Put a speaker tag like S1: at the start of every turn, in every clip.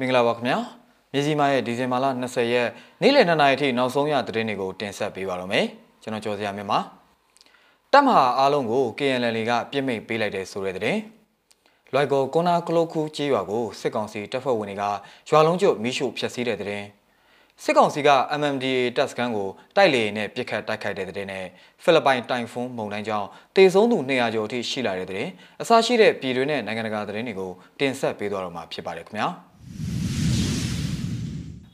S1: မင်္ဂလာပါခင်ဗျာမြစီမာရဲ့ဒီဇင်ဘာလ20ရက်နေ့လယ်2နာရီအထိနောက်ဆုံးရသတင်းတွေကိုတင်ဆက်ပေးပါတော့မယ်ကျွန်တော်ကျော်စရာမြင့်ပါတပ်မဟာအားလုံးကို KNL ကပြစ်မိတ်ပေးလိုက်တဲ့ဆိုတဲ့သတင်းလွိုက်ကောကွန်နာကလုတ်ခူကြေးရွာကိုစစ်ကောင်စီတပ်ဖွဲ့ဝင်တွေကရွာလုံးကျွတ်မိရှုဖျက်ဆီးတဲ့သတင်းစစ်ကောင်စီက MMDA တပ်စခန်းကိုတိုက်လေနဲ့ပြစ်ခတ်တိုက်ခိုက်တဲ့တဲ့နဲ့ဖိလစ်ပိုင်တိုင်ဖွန်းမုန်တိုင်းကြောင့်တေဆုံးသူ200ကျော်အထိရှိလာတဲ့တဲ့အစရှိတဲ့ပြည်တွင်းနဲ့နိုင်ငံတကာသတင်းတွေကိုတင်ဆက်ပေးသွားတော့မှာဖြစ်ပါတယ်ခင်ဗျာ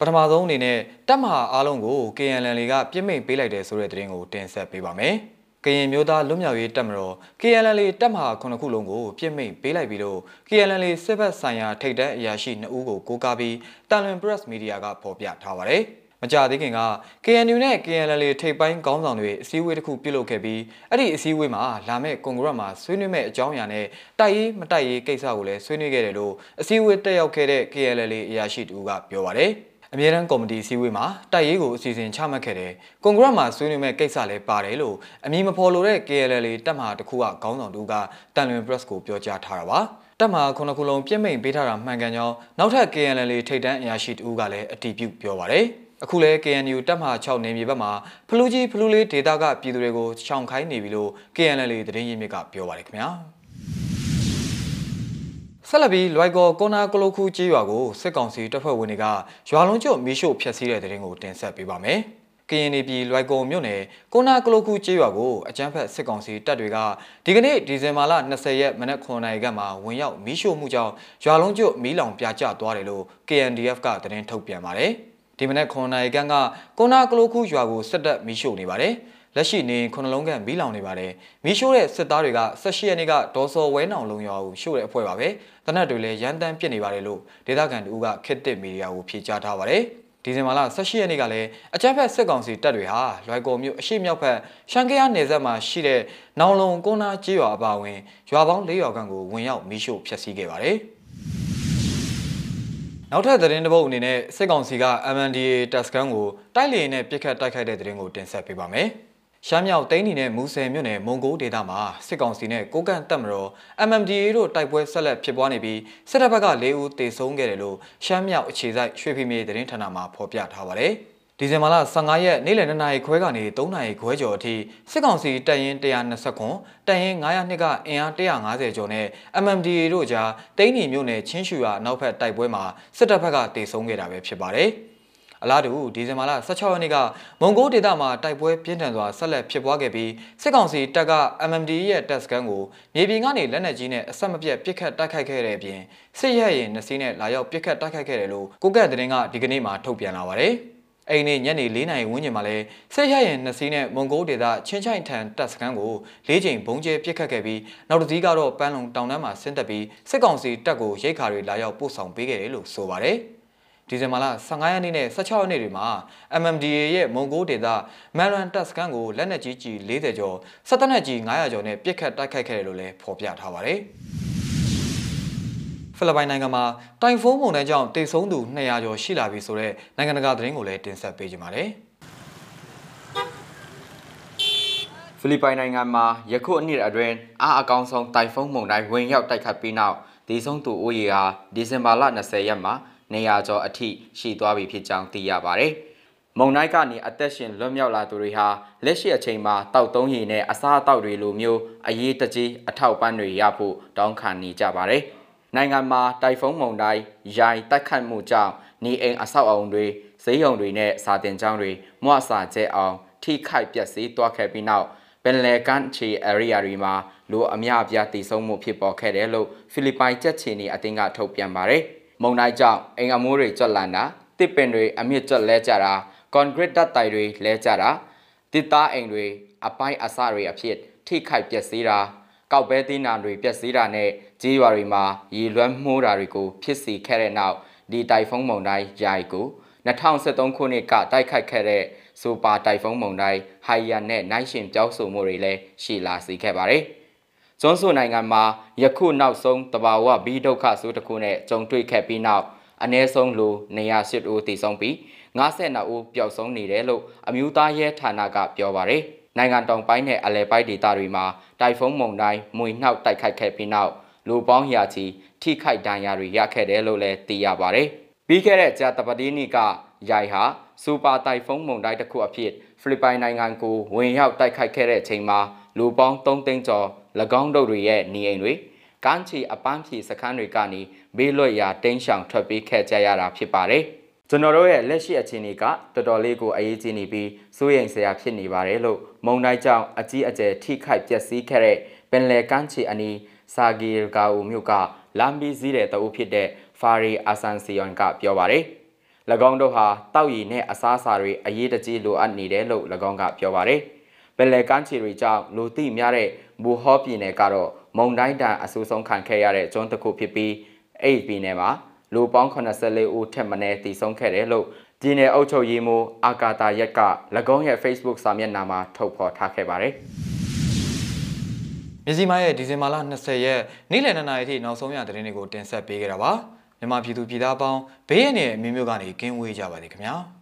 S1: ပထမဆုံးအနေနဲ့တပ်မဟာအားလုံးကို KNL ကပြစ်မိတ်ပေးလိုက်တယ်ဆိုတဲ့သတင်းကိုတင်ဆက်ပေးပါမယ်။ကရင်မျိုးသားလွတ်မြောက်ရေးတပ်မတော် KNL တပ်မဟာခုနှစ်ခုလုံးကိုပြစ်မိတ်ပေးလိုက်ပြီးတော့ KNL စစ်ဘက်ဆိုင်ရာထိပ်တန်းအရာရှိ2ဦးကိုကိုးကားပြီးတန်လွင် Press Media ကဖော်ပြထားပါတယ်။မကြသေးခင်က KNU နဲ့ KNL ထိပ်ပိုင်းခေါင်းဆောင်တွေအစည်းအဝေးတစ်ခုပြုလုပ်ခဲ့ပြီးအဲ့ဒီအစည်းအဝေးမှာလာမယ့်ကွန်ဂရက်မှာဆွေးနွေးမဲ့အကြောင်းအရာနဲ့တိုက်ရေးမတိုက်ရေးကိစ္စကိုလည်းဆွေးနွေးခဲ့တယ်လို့အစည်းအဝေးတက်ရောက်ခဲ့တဲ့ KNL အရာရှိတူကပြောပါတယ်။ အမြဲတမ်းကော်မတီစည်းဝေးမှာတိုက်ရေးကိုအစီအစဉ်ချမှတ်ခဲ့တယ်။ကွန်ဂရက်မှာဆွေးနွေးမဲ့ကိစ္စလည်းပါတယ်လို့အမည်မဖော်လိုတဲ့ KLL တပ်မဟာတစ်ခုကခေါင်းဆောင်တူကတန်လွင် press ကိုပြောကြားထားတာပါ။တပ်မဟာခုနှစ်ခုလုံးပြစ်မိန်ပေးထားတာမှန်ကန်ကြောင်းနောက်ထပ် KLL ထိပ်တန်းအရာရှိတူကလည်းအတည်ပြုပြောပါတယ်။အခုလဲ KNU တပ်မဟာ6နေမြေဘက်မှာဖလူးကြီးဖလူးလေးဒေတာကပြည်သူတွေကိုချောင်ခိုင်းနေပြီလို့ KNL သတင်းရင်းမြစ်ကပြောပါတယ်ခင်ဗျာ။ ဆက်လက်ပြီးလွိုက်ကောကွန်နာကလုတ်ခူးကြေးရွာကိုစစ်ကောင်စီတပ်ဖွဲ့ဝင်တွေကရွာလုံးကျွတ်မီးရှို့ဖျက်ဆီးတဲ့တဲ့ရင်ကိုတင်ဆက်ပေးပါမယ်။ကရင်ပြည်လွိုက်ကောမြို့နယ်ကွန်နာကလုတ်ခူးကြေးရွာကိုအကြမ်းဖက်စစ်ကောင်စီတပ်တွေကဒီကနေ့ဒီဇင်ဘာလ20ရက်မနက်9:00နာရီကမှဝင်ရောက်မီးရှို့မှုကြောင့်ရွာလုံးကျွတ်မီးလောင်ပြာကျသွားတယ်လို့ KNDF ကသတင်းထုတ်ပြန်ပါတယ်။ဒီမနက်9:00နာရီကကွန်နာကလုတ်ခူးရွာကိုစစ်တပ်မီးရှို့နေပါတယ်။ လက်ရှိနေခုနှလုံးကန်မီးလောင်နေပါတယ်မီးရှို့တဲ့စစ်သားတွေက18ရက်နေ့ကဒေါ်စော်ဝဲနောင်လုံရွာကိုရှို့တဲ့အဖွဲ့ပါပဲတနက်တွေလည်းရန်တမ်းပစ်နေပါတယ်လို့ဒေသခံတူကခစ်တစ်မီဒီယာကိုဖြေကြားထားပါတယ်ဒီဇင်ဘာလ18ရက်နေ့ကလည်းအကြမ်းဖက်စစ်ကောင်စီတပ်တွေဟာလွိုက်ကော်မြို့အရှိမြောက်ဘက်ရှန်ကရနယ်စပ်မှာရှိတဲ့နောင်လုံကုန်းနာကျေးရွာအပါအဝင်ရွာပေါင်း၄ရွာခန့်ကိုဝင်ရောက်မီးရှို့ဖျက်ဆီးခဲ့ပါတယ်နောက်ထပ်သတင်းတစ်ပုဒ်အနေနဲ့စစ်ကောင်စီက MNDA တပ်စခန်းကိုတိုက်လေနဲ့ပြစ်ခတ်တိုက်ခိုက်တဲ့သတင်းကိုတင်ဆက်ပေးပါမယ်။ ရှမ်းမြောက်တိုင်းပြည်နဲ့မူဆယ်မြို့နယ်မုံကိုးဒေသမှာစစ်ကောင်စီနဲ့ကိုကန့်တပ်မတော် MMDA တို့တိုက်ပွဲဆက်လက်ဖြစ်ပွားနေပြီးစစ်တပ်ဘက်က၄ဦးတေဆုံးခဲ့တယ်လို့ရှမ်းမြောက်အခြေစိုက်ရွှေဖီမြေသတင်းဌာနမှဖော်ပြထားပါတယ်။ဒီဇင်ဘာလ15ရက်နေ့လယ်2နာရီခွဲကနေ3နာရီခွဲကျော်အထိစစ်ကောင်စီတပ်ရင်း129တပ်ရင်း902ကအင်အား150ကျော်နဲ့ MMDA တို့ကြားတိုင်းပြည်မြို့နယ်ချင်းရှူရွာနောက်ဘက်တိုက်ပွဲမှာစစ်တပ်ဘက်ကတေဆုံးခဲ့တာပဲဖြစ်ပါတယ်။ အလားတူဒီဇင်ဘာလ16ရက်နေ့ကမွန်ဂိုဒေသမှာတိုက်ပွဲပြင်းထန်စွာဆက်လက်ဖြစ်ပွားခဲ့ပြီးစစ်ကောင်စီတပ်က MMD ရဲ့တပ်စခန်းကိုမြေပြင်ကနေလက်နက်ကြီးနဲ့အဆက်မပြတ်ပစ်ခတ်တိုက်ခိုက်ခဲ့တဲ့အပြင်စစ်ရဲရင်နှစီးနဲ့လာရောက်ပစ်ခတ်တိုက်ခိုက်ခဲ့တယ်လို့ကိုကန့်သတင်းကဒီကနေ့မှထုတ်ပြန်လာပါတယ်။အိမ်နေ့ညနေ၄နာရီဝန်းကျင်မှာလဲဆက်ရရင်နှစီးနဲ့မွန်ဂိုဒေသချင်းချိုင်ထန်တပ်စခန်းကို၄ချိန်ဘုံကျဲပစ်ခတ်ခဲ့ပြီးနောက်တစ်စီးကတော့ပန်းလုံတောင်တန်းမှာဆင်းသက်ပြီးစစ်ကောင်စီတပ်ကိုရိတ်ခါတွေလာရောက်ပို့ဆောင်ပေးခဲ့တယ်လို့ဆိုပါတယ်။ ဒီဇင်ဘာလ15ရက်နေ့နဲ့16ရက်နေ့တွေမှာ MMDA ရဲ့မွန်ဂိုဒေသမန်ရန်တပ်စခန်းကိုလက်နက်ကြီးကြီး40ကျော်စစ်တပ်နက်ကြီး900ကျော်နဲ့ပစ်ခတ်တိုက်ခိုက်ခဲ့တယ်လို့လည်းဖော်ပြထားပါတယ်။ဖိလစ်ပိုင်နိုင်ငံမှာတိုင်ဖုန်းမုန်တိုင်းကြောင့်တိတ်ဆုံးသူ200ကျော်ရှိလာပြီဆိုတော့နိုင်ငံတကာသတင်းကိုလည်းတင်ဆက်ပေးကြပါမယ်။
S2: ဖိလစ်ပိုင်နိုင်ငံမှာယခုအနှစ်အတွင်းအားအကောင်းဆုံးတိုင်ဖုန်းမုန်တိုင်းဝင်ရောက်တိုက်ခတ်ပြီးနောက်ဒီဆုံးသူအိုးရီဟာဒီဇင်ဘာလ20ရက်မှာ နေရာကျော်အထိရှိသွားပြီဖြစ်ကြောင်းသိရပါတယ်။မုံနိုင်ကနေအသက်ရှင်လွတ်မြောက်လာသူတွေဟာလက်ရှိအချိန်မှာတောက်သုံးရည်နဲ့အစားအသောက်တွေလိုမျိုးအရေးတကြီးအထောက်ပံ့တွေရဖို့တောင်းခံနေကြပါတယ်။နိုင်ငံမှာတိုင်ဖုန်းမုန်တိုင်းရိုင်တက်ခတ်မှုကြောင့်နေအိမ်အဆောက်အအုံတွေဈေးရုံတွေနဲ့စာတင်ကျောင်းတွေမွအစာကျဲအောင်ထိခိုက်ပျက်စီးသွားခဲ့ပြီးနောက်ပင်လယ်ကမ်းခြေ area တွေမှာလူအများအပြားတည်ဆုံမှုဖြစ်ပေါ်ခဲ့တယ်လို့ဖိလစ်ပိုင်ကြက်ချီနေအသင်းကထုတ်ပြန်ပါတယ်။ မုန်တိုင်းကြောင့်အိမ်အမိုးတွေကျွတ်လန်တာတစ်ပင်တွေအမြင့်ကျွတ်လဲကြတာကွန်ကရစ်တပ်တိုင်တွေလဲကြတာတစ်သားအိမ်တွေအပိုင်းအစတွေအဖြစ်ထိခိုက်ပျက်စီးတာကောက်ပဲသီးနှံတွေပျက်စီးတာနဲ့ကြေးရွာတွေမှာရေလွှမ်းမှုတာတွေကိုဖြစ်စီခဲ့တဲ့နောက်ဒီတိုင်ဖုန်းမုန်တိုင်းယာယီကို2013ခုနှစ်ကတိုက်ခိုက်ခဲ့တဲ့စူပါတိုင်ဖုန်းမုန်တိုင်းဟိုင်ယန်နဲ့နိုင်ရှင်ပြောက်ဆိုမှုတွေလည်းရှိလာစေခဲ့ပါတယ်။ ကျွန်းစုနိုင်ငံမှာယခုနောက်ဆုံးတဘာဝဘီဒုက္ခဆိုးတစ်ခုနဲ့ကြုံတွေ့ခဲ့ပြီးနောက်အ ਨੇ ဆုံးလူ108ဦးတည်ဆုံးပြီး52ဦးပျောက်ဆုံးနေတယ်လို့အမျိုးသားရဲဌာနကပြောပါရယ်နိုင်ငံတောင်ပိုင်းနဲ့အလဲပိုင်းဒေသတွေမှာတိုင်ဖုန်းမုန်တိုင်းမွေနှောက်တိုက်ခိုက်ခဲ့ပြီးနောက်လူပေါင်းရာချီထိခိုက်ဒဏ်ရာတွေရခဲ့တယ်လို့လည်းသိရပါရယ်ပြီးခဲ့တဲ့ကြာတပတိနေ့ကရိုင်ဟာစူပါတိုင်ဖုန်းမုန်တိုင်းတစ်ခုအဖြစ်ဖိလစ်ပိုင်နိုင်ငံကိုဝင်ရောက်တိုက်ခိုက်ခဲ့တဲ့အချိန်မှာလူပေါင်း3သိန်းကျော်၎ င်းတို့တွေရဲ့နေအိမ်တွေကမ်းခြေအပန်းဖြေစခန်းတွေကနေဘေးလွတ်ရာတင်းရှောင်ထွက်ပြေးခဲ့ကြရတာဖြစ်ပါတယ်။ကျွန်တော်တို့ရဲ့လက်ရှိအခြေအနေကတော်တော်လေးကိုအရေးကြီးနေပြီးစိုးရိမ်စရာဖြစ်နေပါတယ်လို့မုံတိုင်းကြောင့်အကြီးအကျယ်ထိခိုက်ပျက်စီးခဲ့တဲ့ပင်လယ်ကမ်းခြေအနီးဆာဂီဂါအူမြို့ကလမ်ဘီဇီတဲ့တအုပ်ဖြစ်တဲ့ဖာရီအာဆန်စီယွန်ကပြောပါတယ်။၎င်းတို့ဟာတောက်ရည်နဲ့အစားအစာတွေအရေးတကြီးလိုအပ်နေတယ်လို့၎င်းကပြောပါတယ်။ပင်လယ်ကမ်းခြေတွေကြောင့်လူသိများတဲ့ ဘူဟောပြည်နယ်ကတော့မုံတိုင်းတန်အဆူဆုံးခံခဲ့ရတဲ့ကျွန်းတစ်ခုဖြစ်ပြီးအဲ့ဒီပြည်နယ်မှာလူပေါင်း84ဦးထက်မနည်းတည်ဆုံးခဲ့တယ်လို့ပြည်နယ်အုပ်ချုပ်ရေးမှူးအာကာတာရက်က၎င်းရဲ့ Facebook စာမျက်နှာမှာထုတ်ဖော်ထားခဲ့ပါတယ်။
S1: မြစည်းမရဲ့ဒီဇင်ဘာလ20ရက်နေ့လယ်2နာရီထိနောက်ဆုံးရသတင်းတွေကိုတင်ဆက်ပေးခဲ့တာပါမြန်မာပြည်သူပြည်သားအပေါင်းဘေးရန်ရဲ့အမျိုးမျိုးကနေကင်းဝေးကြပါစေခင်ဗျာ။